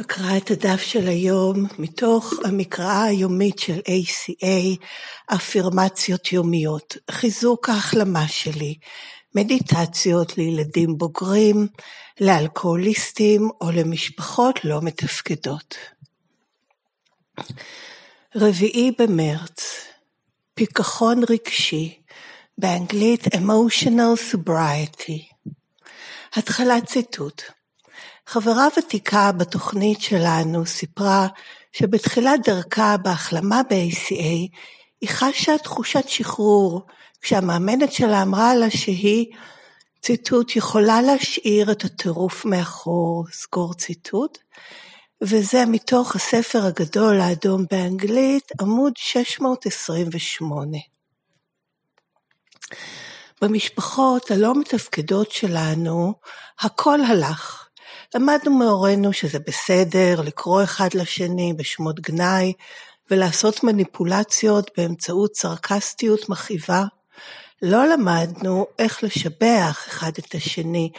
אקרא את הדף של היום מתוך המקראה היומית של ACA, אפירמציות יומיות, חיזוק ההחלמה שלי, מדיטציות לילדים בוגרים, לאלכוהוליסטים או למשפחות לא מתפקדות. רביעי במרץ, פיכחון רגשי, באנגלית emotional sobriety. התחלת ציטוט חברה ותיקה בתוכנית שלנו סיפרה שבתחילת דרכה בהחלמה ב-ACA היא חשה תחושת שחרור כשהמאמנת שלה אמרה לה שהיא, ציטוט, יכולה להשאיר את הטירוף מאחור, סגור ציטוט, וזה מתוך הספר הגדול האדום באנגלית, עמוד 628. במשפחות הלא מתפקדות שלנו, הכל הלך. למדנו מהורינו שזה בסדר לקרוא אחד לשני בשמות גנאי ולעשות מניפולציות באמצעות סרקסטיות מכאיבה. לא למדנו איך לשבח אחד את השני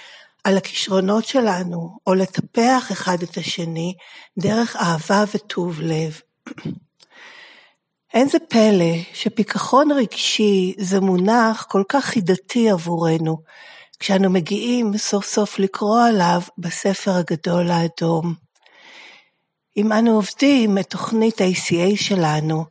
על הכישרונות שלנו, או לטפח אחד את השני דרך אהבה וטוב לב. אין זה פלא שפיכחון רגשי זה מונח כל כך חידתי עבורנו, כשאנו מגיעים סוף סוף לקרוא עליו בספר הגדול האדום. אם אנו עובדים את תוכנית ה-ACA שלנו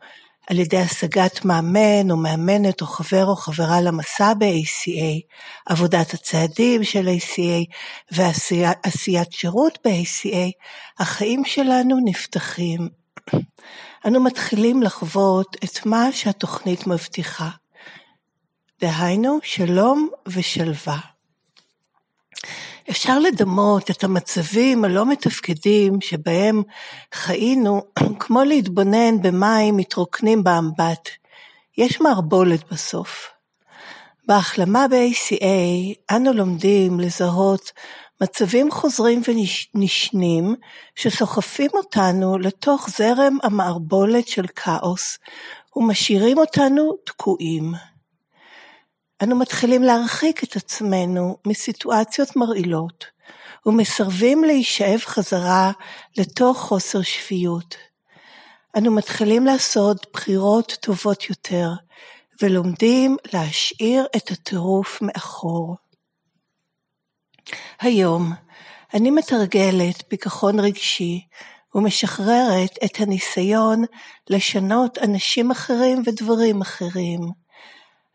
על ידי השגת מאמן או מאמנת או חבר או חברה למסע ב-ACA, עבודת הצעדים של ACA ועשיית שירות ב-ACA, החיים שלנו נפתחים. אנו מתחילים לחוות את מה שהתוכנית מבטיחה. דהיינו, שלום ושלווה. אפשר לדמות את המצבים הלא מתפקדים שבהם חיינו כמו להתבונן במים מתרוקנים באמבט. יש מערבולת בסוף. בהחלמה ב-ACA אנו לומדים לזהות מצבים חוזרים ונשנים שסוחפים אותנו לתוך זרם המערבולת של כאוס ומשאירים אותנו תקועים. אנו מתחילים להרחיק את עצמנו מסיטואציות מרעילות, ומסרבים להישאב חזרה לתוך חוסר שפיות. אנו מתחילים לעשות בחירות טובות יותר, ולומדים להשאיר את הטירוף מאחור. היום אני מתרגלת פיכחון רגשי ומשחררת את הניסיון לשנות אנשים אחרים ודברים אחרים.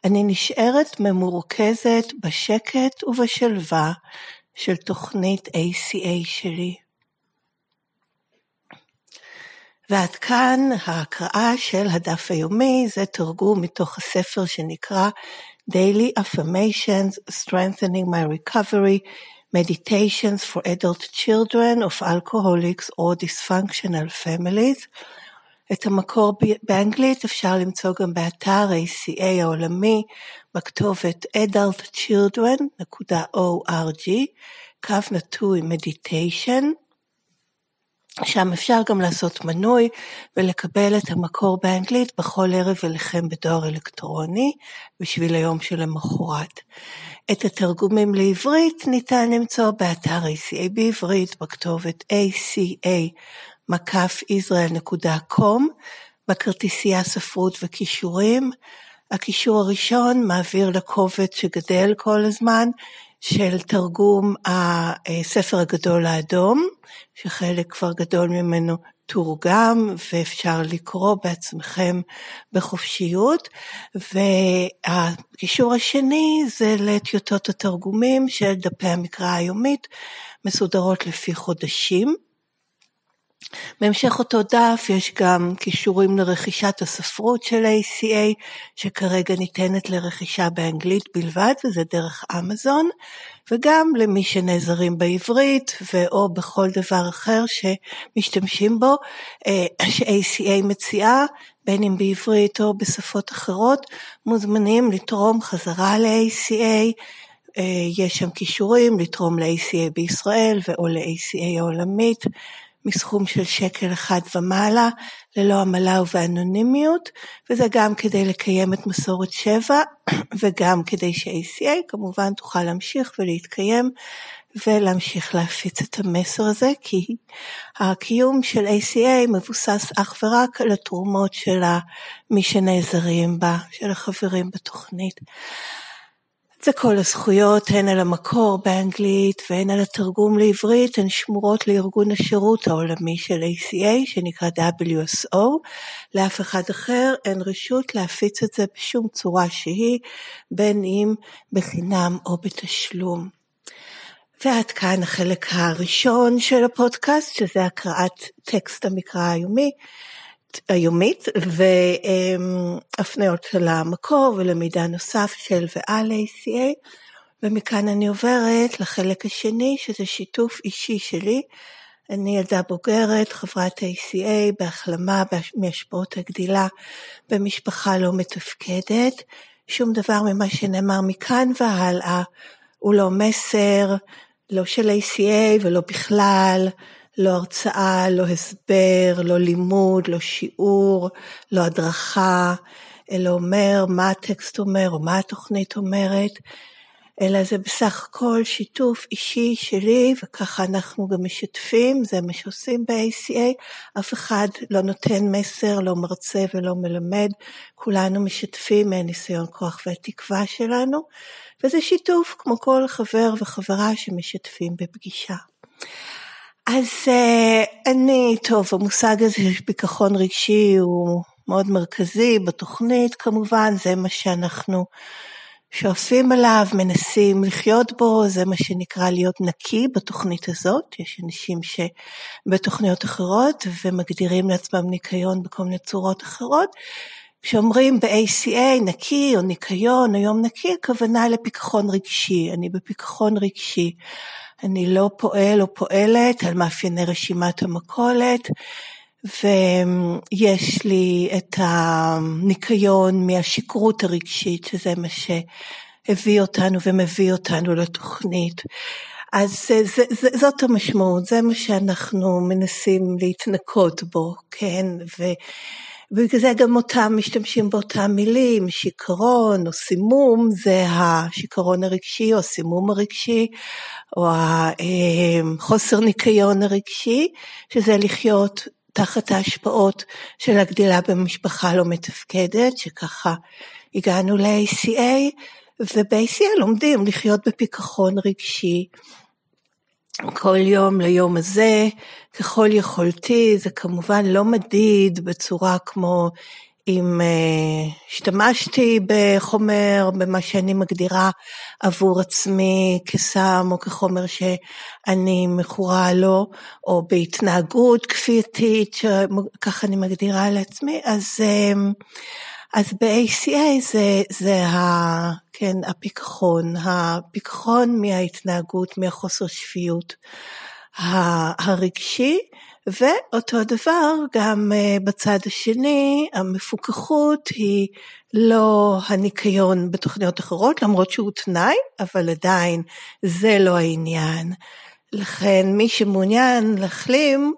אני נשארת ממורכזת בשקט ובשלווה של תוכנית ACA שלי. ועד כאן ההקראה של הדף היומי, זה תרגום מתוך הספר שנקרא Daily Affirmations Strengthening My Recovery Meditations for Adult Children of Alcoholics or Dysfunctional Families את המקור באנגלית אפשר למצוא גם באתר ACA העולמי בכתובת adultchildren.org, קו נטוי meditation, שם אפשר גם לעשות מנוי ולקבל את המקור באנגלית בכל ערב אליכם בדואר אלקטרוני בשביל היום שלמחרת. את התרגומים לעברית ניתן למצוא באתר ACA בעברית בכתובת ACA מקף ישראל.com בכרטיסייה ספרות וכישורים. הקישור הראשון מעביר לקובץ שגדל כל הזמן של תרגום הספר הגדול האדום, שחלק כבר גדול ממנו תורגם ואפשר לקרוא בעצמכם בחופשיות, והקישור השני זה לטיוטות התרגומים של דפי המקרא היומית, מסודרות לפי חודשים. בהמשך אותו דף יש גם קישורים לרכישת הספרות של ACA, שכרגע ניתנת לרכישה באנגלית בלבד, וזה דרך אמזון, וגם למי שנעזרים בעברית, ואו בכל דבר אחר שמשתמשים בו, אה, ש-ACA מציעה, בין אם בעברית או בשפות אחרות, מוזמנים לתרום חזרה ל-ACA. אה, יש שם קישורים לתרום ל-ACA בישראל ואו ל-ACA העולמית. מסכום של שקל אחד ומעלה, ללא עמלה ובאנונימיות, וזה גם כדי לקיים את מסורת שבע וגם כדי ש-ACA כמובן תוכל להמשיך ולהתקיים ולהמשיך להפיץ את המסר הזה, כי הקיום של ACA מבוסס אך ורק על התרומות של מי שנעזרים בה, של החברים בתוכנית. וכל הזכויות, הן על המקור באנגלית והן על התרגום לעברית, הן שמורות לארגון השירות העולמי של ACA, שנקרא WSO. לאף אחד אחר אין רשות להפיץ את זה בשום צורה שהיא, בין אם בחינם או בתשלום. ועד כאן החלק הראשון של הפודקאסט, שזה הקראת טקסט המקרא היומי. היומית והפניות למקור ולמידע נוסף של ועל ACA ומכאן אני עוברת לחלק השני שזה שיתוף אישי שלי. אני ילדה בוגרת, חברת ACA, בהחלמה מהשפעות הגדילה במשפחה לא מתפקדת. שום דבר ממה שנאמר מכאן והלאה הוא לא מסר, לא של ACA ולא בכלל, לא הרצאה, לא הסבר, לא לימוד, לא שיעור, לא הדרכה, אלא אומר מה הטקסט אומר או מה התוכנית אומרת, אלא זה בסך הכל שיתוף אישי שלי, וככה אנחנו גם משתפים, זה מה שעושים ב-ACA, אף אחד לא נותן מסר, לא מרצה ולא מלמד, כולנו משתפים מהניסיון כוח והתקווה שלנו, וזה שיתוף כמו כל חבר וחברה שמשתפים בפגישה. אז uh, אני, טוב, המושג הזה של ביטחון רגשי הוא מאוד מרכזי בתוכנית, כמובן, זה מה שאנחנו שואפים עליו, מנסים לחיות בו, זה מה שנקרא להיות נקי בתוכנית הזאת. יש אנשים שבתוכניות אחרות ומגדירים לעצמם ניקיון בכל מיני צורות אחרות. כשאומרים ב-ACA נקי או ניקיון או יום נקי, הכוונה לפיכחון רגשי, אני בפיכחון רגשי. אני לא פועל או פועלת על מאפייני רשימת המכולת, ויש לי את הניקיון מהשכרות הרגשית, שזה מה שהביא אותנו ומביא אותנו לתוכנית. אז זה, זה, זה, זאת המשמעות, זה מה שאנחנו מנסים להתנקות בו, כן? ו, ובגלל זה גם אותם משתמשים באותם מילים, שיכרון או סימום, זה השיכרון הרגשי או הסימום הרגשי, או החוסר ניקיון הרגשי, שזה לחיות תחת ההשפעות של הגדילה במשפחה לא מתפקדת, שככה הגענו ל-ACA, וב-ACA לומדים לחיות בפיכחון רגשי. כל יום ליום הזה, ככל יכולתי, זה כמובן לא מדיד בצורה כמו אם uh, השתמשתי בחומר, במה שאני מגדירה עבור עצמי כסם או כחומר שאני מכורה לו, או בהתנהגות כפייתית, שככה אני מגדירה לעצמי, אז, uh, אז ב-ACA זה, זה ה, כן, הפיכחון, הפיכחון מההתנהגות, מהחוסר שפיות הרגשי, ואותו דבר גם אה, בצד השני, המפוקחות היא לא הניקיון בתוכניות אחרות, למרות שהוא תנאי, אבל עדיין זה לא העניין. לכן מי שמעוניין להחלים,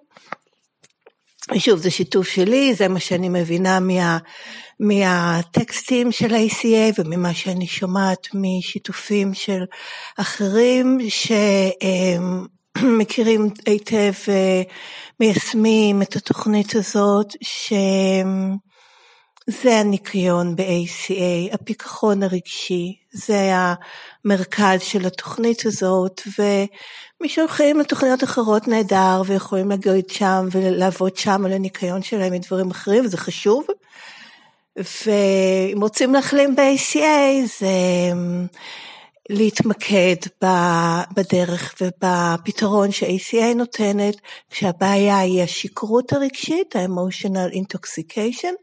שוב, זה שיתוף שלי, זה מה שאני מבינה מה, מהטקסטים של ה-ACA וממה שאני שומעת משיתופים של אחרים שמכירים היטב ומיישמים את התוכנית הזאת, שזה הניקיון ב-ACA, הפיכחון הרגשי, זה המרכז של התוכנית הזאת, ומי שהולכים לתוכניות אחרות נהדר ויכולים לגעת שם ולעבוד שם על הניקיון שלהם מדברים אחרים, וזה חשוב. ואם רוצים להחלים ב-ACA זה אמ, להתמקד בדרך ובפתרון ש-ACA נותנת, כשהבעיה היא השכרות הרגשית, ה-emotional intoxication,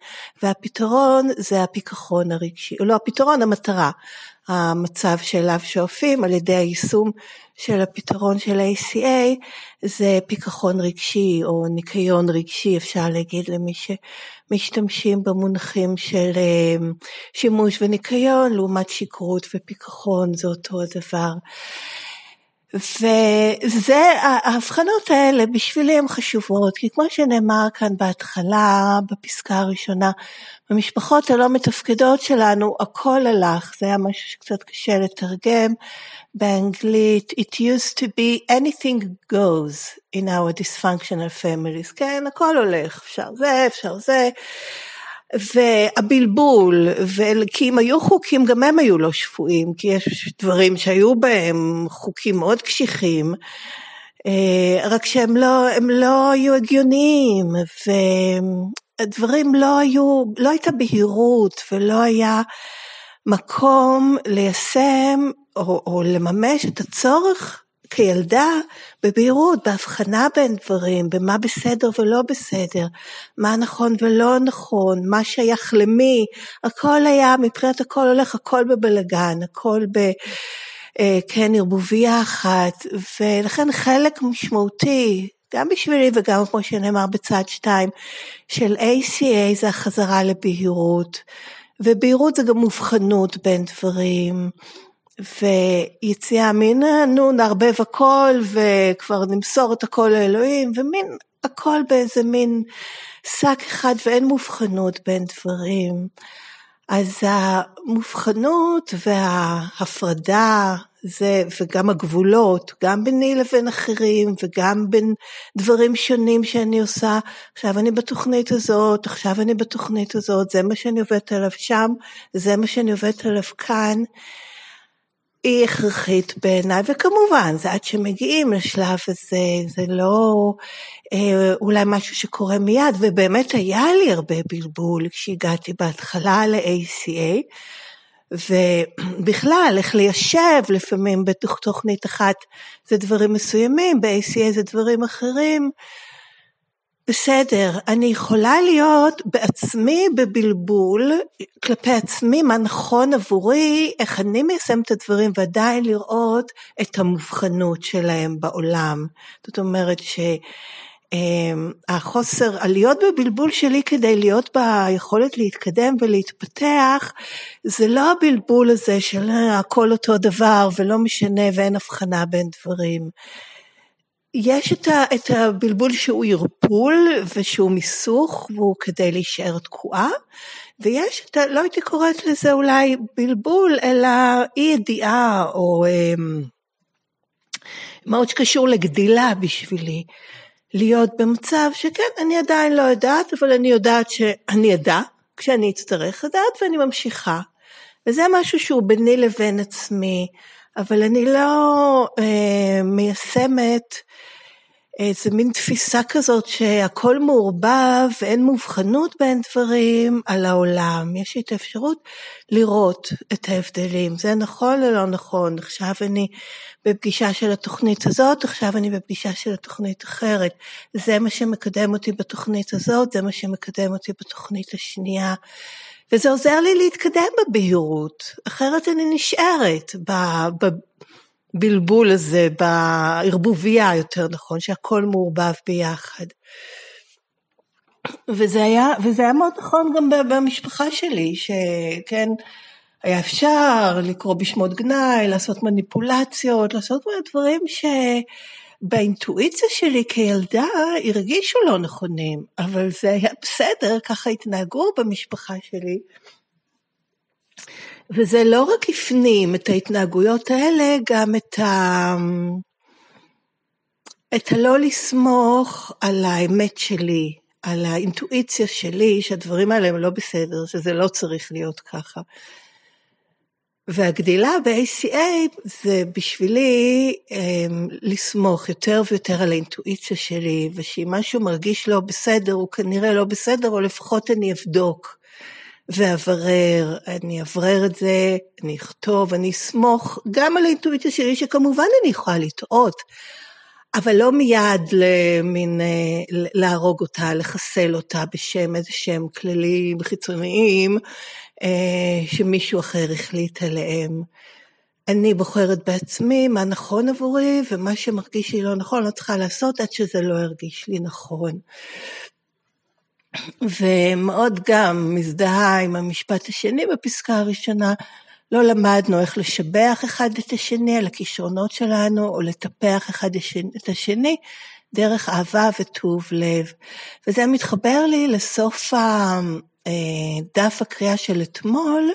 והפתרון זה הפיכחון הרגשי, לא הפתרון, המטרה, המצב שאליו שואפים על ידי היישום של הפתרון של ה-ACA זה פיכחון רגשי או ניקיון רגשי, אפשר להגיד למי שמשתמשים במונחים של אה, שימוש וניקיון, לעומת שכרות ופיכחון, זה אותו הדבר. וזה, ההבחנות האלה בשבילי הן חשובות, כי כמו שנאמר כאן בהתחלה, בפסקה הראשונה, במשפחות הלא מתפקדות שלנו הכל הלך, זה היה משהו שקצת קשה לתרגם. באנגלית, it used to be anything goes in our dysfunctional families, כן, הכל הולך, אפשר זה, אפשר זה. והבלבול, כי אם היו חוקים גם הם היו לא שפויים, כי יש דברים שהיו בהם חוקים מאוד קשיחים, אה, רק שהם לא, לא היו הגיוניים, והדברים לא היו, לא הייתה בהירות ולא היה מקום ליישם או, או לממש את הצורך כילדה בבהירות, בהבחנה בין דברים, במה בסדר ולא בסדר, מה נכון ולא נכון, מה שייך למי, הכל היה, מבחינת הכל הולך, הכל בבלגן, הכל ב... אה, כן, ערבוביה אחת, ולכן חלק משמעותי, גם בשבילי וגם כמו שנאמר בצד שתיים, של ACA זה החזרה לבהירות, ובהירות זה גם מובחנות בין דברים. ויציאה מן נו נערבב הכל וכבר נמסור את הכל לאלוהים ומין הכל באיזה מין שק אחד ואין מובחנות בין דברים. אז המובחנות וההפרדה זה, וגם הגבולות, גם ביני לבין אחרים וגם בין דברים שונים שאני עושה, עכשיו אני בתוכנית הזאת, עכשיו אני בתוכנית הזאת, זה מה שאני עובדת עליו שם, זה מה שאני עובדת עליו כאן. היא הכרחית בעיניי, וכמובן, זה עד שמגיעים לשלב הזה, זה לא אה, אולי משהו שקורה מיד, ובאמת היה לי הרבה בלבול כשהגעתי בהתחלה ל-ACA, ובכלל, איך ליישב לפעמים בתוך תוכנית אחת זה דברים מסוימים, ב-ACA זה דברים אחרים. בסדר, אני יכולה להיות בעצמי בבלבול כלפי עצמי, מה נכון עבורי, איך אני מיישם את הדברים ועדיין לראות את המובחנות שלהם בעולם. זאת אומרת שהחוסר, הלהיות בבלבול שלי כדי להיות ביכולת להתקדם ולהתפתח, זה לא הבלבול הזה של הכל אותו דבר ולא משנה ואין הבחנה בין דברים. יש את, ה, את הבלבול שהוא ערפול ושהוא מיסוך והוא כדי להישאר תקועה, ויש את ה... לא הייתי קוראת לזה אולי בלבול, אלא אי ידיעה או אמ, מאוד שקשור לגדילה בשבילי. להיות במצב שכן, אני עדיין לא יודעת, אבל אני יודעת שאני אדע כשאני אצטרך לדעת ואני ממשיכה. וזה משהו שהוא ביני לבין עצמי, אבל אני לא אה, מיישמת איזה מין תפיסה כזאת שהכל מעורבב ואין מובחנות בין דברים על העולם. יש לי את האפשרות לראות את ההבדלים. זה נכון או לא נכון? עכשיו אני בפגישה של התוכנית הזאת, עכשיו אני בפגישה של התוכנית אחרת. זה מה שמקדם אותי בתוכנית הזאת, זה מה שמקדם אותי בתוכנית השנייה. וזה עוזר לי להתקדם בבהירות, אחרת אני נשארת הבלבול הזה, בערבוביה יותר נכון, שהכל מעורבב ביחד. וזה היה, וזה היה מאוד נכון גם במשפחה שלי, שכן, היה אפשר לקרוא בשמות גנאי, לעשות מניפולציות, לעשות דברים שבאינטואיציה שלי כילדה הרגישו לא נכונים, אבל זה היה בסדר, ככה התנהגו במשפחה שלי. וזה לא רק הפנים את ההתנהגויות האלה, גם את ה... את הלא לסמוך על האמת שלי, על האינטואיציה שלי, שהדברים האלה הם לא בסדר, שזה לא צריך להיות ככה. והגדילה ב-ACA זה בשבילי אה, לסמוך יותר ויותר על האינטואיציה שלי, ושאם משהו מרגיש לא בסדר, הוא כנראה לא בסדר, או לפחות אני אבדוק. ואברר, אני אברר את זה, אני אכתוב, אני אסמוך גם על האינטואיציה שלי, שכמובן אני יכולה לטעות, אבל לא מיד למין, אה, להרוג אותה, לחסל אותה בשם איזה שהם כללים חיצוניים אה, שמישהו אחר החליט עליהם. אני בוחרת בעצמי מה נכון עבורי, ומה שמרגיש לי לא נכון, לא צריכה לעשות עד שזה לא ירגיש לי נכון. ומאוד גם מזדהה עם המשפט השני בפסקה הראשונה, לא למדנו איך לשבח אחד את השני על הכישרונות שלנו, או לטפח אחד את השני דרך אהבה וטוב לב. וזה מתחבר לי לסוף אה, דף הקריאה של אתמול,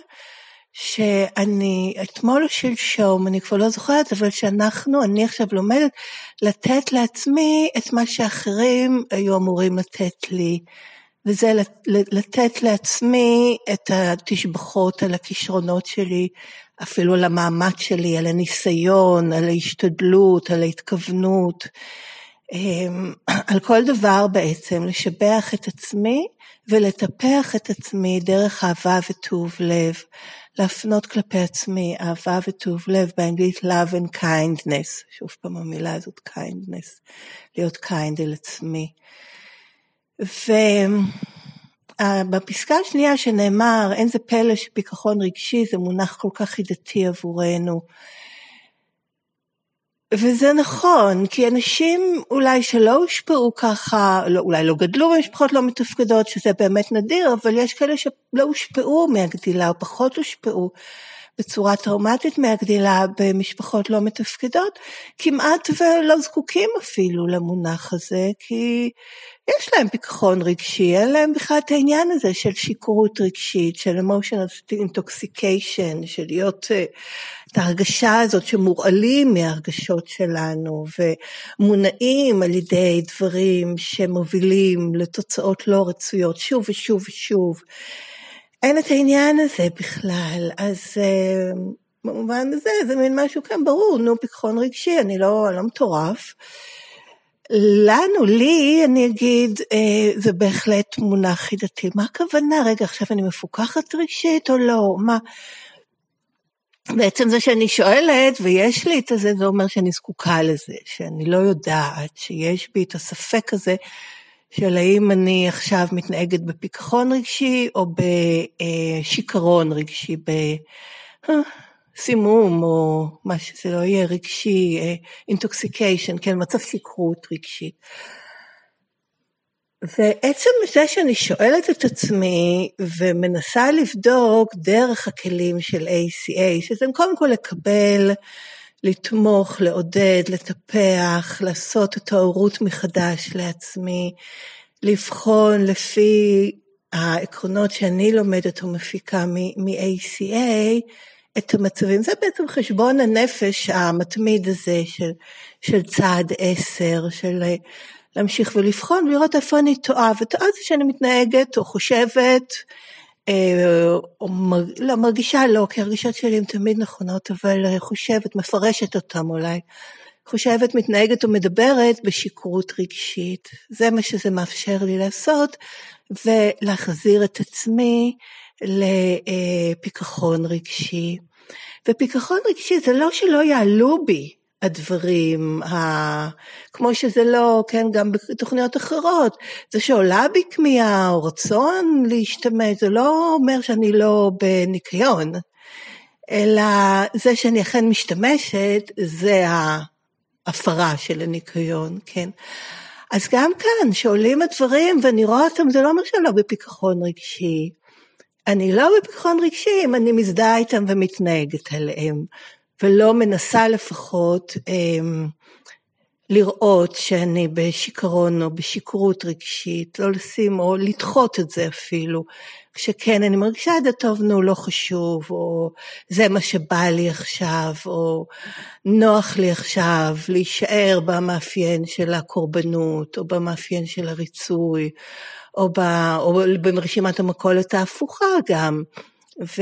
שאני, אתמול או שלשום, אני כבר לא זוכרת, אבל שאנחנו, אני עכשיו לומדת לתת לעצמי את מה שאחרים היו אמורים לתת לי. וזה לתת לעצמי את התשבחות על הכישרונות שלי, אפילו על המאמץ שלי, על הניסיון, על ההשתדלות, על ההתכוונות, אמ, על כל דבר בעצם, לשבח את עצמי ולטפח את עצמי דרך אהבה וטוב לב, להפנות כלפי עצמי אהבה וטוב לב, באנגלית love and kindness, שוב פעם המילה הזאת kindness, להיות kind אל עצמי. ובפסקה השנייה שנאמר, אין זה פלא שפיכחון רגשי זה מונח כל כך חידתי עבורנו. וזה נכון, כי אנשים אולי שלא הושפעו ככה, לא, אולי לא גדלו במשפחות לא מתפקדות, שזה באמת נדיר, אבל יש כאלה שלא הושפעו מהגדילה או פחות הושפעו בצורה טראומטית מהגדילה במשפחות לא מתפקדות, כמעט ולא זקוקים אפילו למונח הזה, כי יש להם פיכחון רגשי, אין להם בכלל את העניין הזה של שיקרות רגשית, של emotional intoxication, של להיות, אה, את ההרגשה הזאת שמורעלים מהרגשות שלנו ומונעים על ידי דברים שמובילים לתוצאות לא רצויות שוב ושוב ושוב. אין את העניין הזה בכלל, אז אה, במובן הזה זה מין משהו כאן ברור, נו, פיכחון רגשי, אני לא, לא מטורף. לנו, לי, אני אגיד, אה, זה בהחלט מונח חידתי. מה הכוונה? רגע, עכשיו אני מפוקחת רגשית או לא? מה? בעצם זה שאני שואלת ויש לי את הזה, זה אומר שאני זקוקה לזה, שאני לא יודעת, שיש בי את הספק הזה של האם אני עכשיו מתנהגת בפיכחון רגשי או בשיכרון רגשי, בסימום או מה שזה לא יהיה, רגשי, אינטוקסיקיישן, כן, מצב שכרות רגשית. ועצם זה שאני שואלת את עצמי ומנסה לבדוק דרך הכלים של ACA, שזה קודם כל לקבל, לתמוך, לעודד, לטפח, לעשות את ההורות מחדש לעצמי, לבחון לפי העקרונות שאני לומדת ומפיקה מ-ACA, את המצבים. זה בעצם חשבון הנפש המתמיד הזה של, של צעד עשר, של להמשיך ולבחון ולראות איפה אני טועה, וטועה זה שאני מתנהגת או חושבת, אה, או מר, לא, מרגישה לא, כי הרגשות שלי הן תמיד נכונות, אבל חושבת, מפרשת אותן אולי. חושבת, מתנהגת או מדברת בשכרות רגשית. זה מה שזה מאפשר לי לעשות, ולהחזיר את עצמי לפיכחון רגשי. ופיכחון רגשי זה לא שלא יעלו בי הדברים, ה... כמו שזה לא, כן, גם בתוכניות אחרות, זה שעולה בי כמיהה או רצון להשתמש, זה לא אומר שאני לא בניקיון, אלא זה שאני אכן משתמשת, זה ההפרה של הניקיון, כן. אז גם כאן, שעולים הדברים ואני רואה אותם, זה לא אומר שאני לא בפיכחון רגשי. אני לא בפיכחון רגשי אם אני מזדהה איתם ומתנהגת עליהם. ולא מנסה לפחות אה, לראות שאני בשיכרון או בשכרות רגשית, לא לשים או לדחות את זה אפילו. כשכן אני מרגישה את זה טוב, נו, לא חשוב, או זה מה שבא לי עכשיו, או נוח לי עכשיו להישאר במאפיין של הקורבנות, או במאפיין של הריצוי, או, ב, או ברשימת המכולת ההפוכה גם. ו...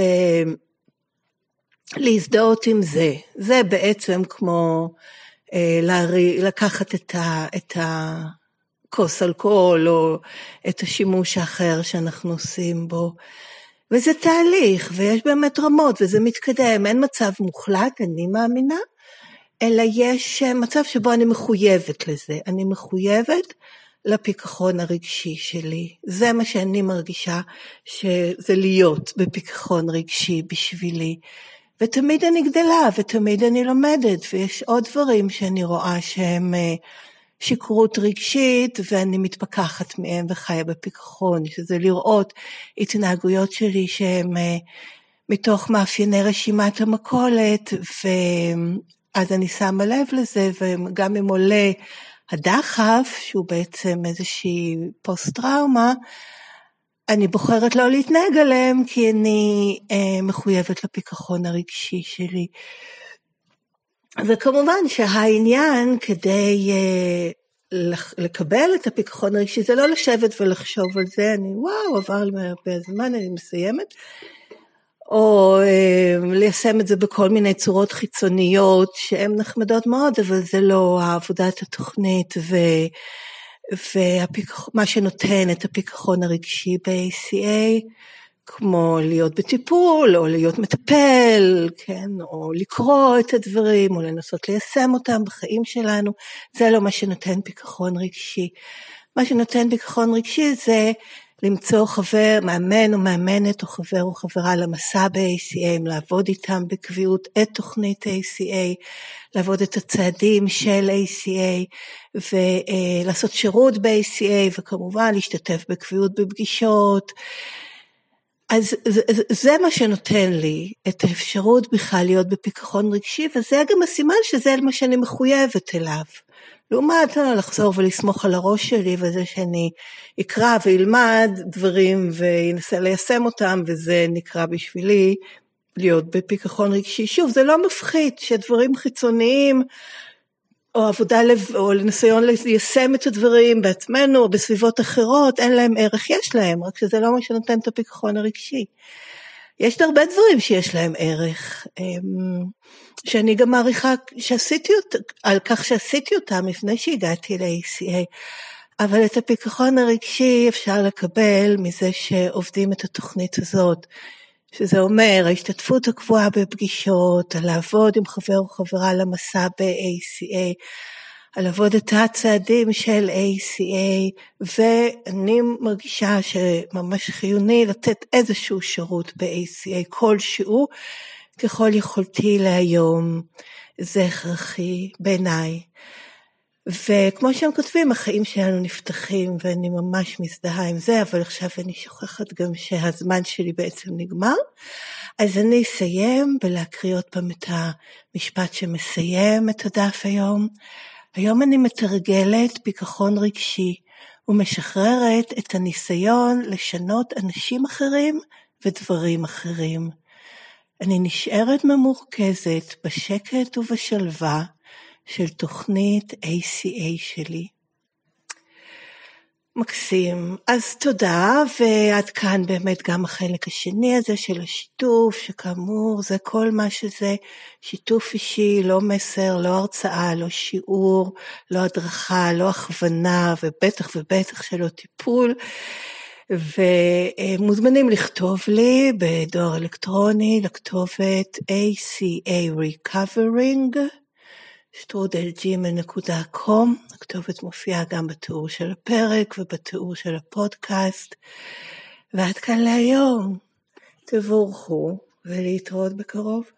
להזדהות עם זה. זה בעצם כמו אה, להרי, לקחת את, ה, את הכוס אלכוהול או את השימוש האחר שאנחנו עושים בו. וזה תהליך, ויש באמת רמות, וזה מתקדם, אין מצב מוחלט, אני מאמינה, אלא יש מצב שבו אני מחויבת לזה. אני מחויבת לפיכחון הרגשי שלי. זה מה שאני מרגישה שזה להיות בפיכחון רגשי בשבילי. ותמיד אני גדלה, ותמיד אני לומדת, ויש עוד דברים שאני רואה שהם אה, שכרות רגשית, ואני מתפכחת מהם וחיה בפיכחון, שזה לראות התנהגויות שלי שהן אה, מתוך מאפייני רשימת המכולת, ואז אני שמה לב לזה, וגם אם עולה הדחף, שהוא בעצם איזושהי פוסט-טראומה, אני בוחרת לא להתנהג עליהם, כי אני אה, מחויבת לפיכחון הרגשי שלי. וכמובן שהעניין כדי אה, לקבל את הפיכחון הרגשי זה לא לשבת ולחשוב על זה, אני וואו, עבר לי הרבה זמן, אני מסיימת. או אה, ליישם את זה בכל מיני צורות חיצוניות שהן נחמדות מאוד, אבל זה לא עבודת התוכנית ו... ומה שנותן את הפיכחון הרגשי ב-ACA, כמו להיות בטיפול, או להיות מטפל, כן, או לקרוא את הדברים, או לנסות ליישם אותם בחיים שלנו, זה לא מה שנותן פיכחון רגשי. מה שנותן פיכחון רגשי זה למצוא חבר, מאמן או מאמנת או חבר או חברה למסע ב-ACA, לעבוד איתם בקביעות את תוכנית ACA, לעבוד את הצעדים של ACA ולעשות שירות ב-ACA וכמובן להשתתף בקביעות בפגישות. אז זה, זה מה שנותן לי את האפשרות בכלל להיות בפיכחון רגשי וזה גם הסימן שזה מה שאני מחויבת אליו. לעומת אה, לחזור ולסמוך על הראש שלי וזה שאני אקרא ואלמד דברים ואנסה ליישם אותם וזה נקרא בשבילי להיות בפיכחון רגשי. שוב, זה לא מפחית שדברים חיצוניים או עבודה לב, או ניסיון ליישם את הדברים בעצמנו או בסביבות אחרות, אין להם ערך, יש להם, רק שזה לא מה שנותן את הפיכחון הרגשי. יש הרבה דברים שיש להם ערך, אמ, שאני גם מעריכה שעשיתי אותם, על כך שעשיתי אותם לפני שהגעתי ל-ACA, אבל את הפיכחון הרגשי אפשר לקבל מזה שעובדים את התוכנית הזאת, שזה אומר ההשתתפות הקבועה בפגישות, לעבוד עם חבר או חברה למסע ב-ACA, על לעבוד את הצעדים של ACA, ואני מרגישה שממש חיוני לתת איזשהו שירות ב-ACA כלשהו, ככל יכולתי להיום. זה הכרחי בעיניי. וכמו שהם כותבים, החיים שלנו נפתחים, ואני ממש מזדהה עם זה, אבל עכשיו אני שוכחת גם שהזמן שלי בעצם נגמר. אז אני אסיים בלהקריא עוד פעם את המשפט שמסיים את הדף היום. היום אני מתרגלת פיכחון רגשי ומשחררת את הניסיון לשנות אנשים אחרים ודברים אחרים. אני נשארת ממורכזת בשקט ובשלווה של תוכנית ACA שלי. מקסים. אז תודה, ועד כאן באמת גם החלק השני הזה של השיתוף, שכאמור זה כל מה שזה שיתוף אישי, לא מסר, לא הרצאה, לא שיעור, לא הדרכה, לא הכוונה, ובטח ובטח שלא טיפול. ומוזמנים לכתוב לי בדואר אלקטרוני לכתובת ACA Recovering. שטרודלג'ימל.קום, הכתובת מופיעה גם בתיאור של הפרק ובתיאור של הפודקאסט. ועד כאן להיום, תבורכו ולהתראות בקרוב.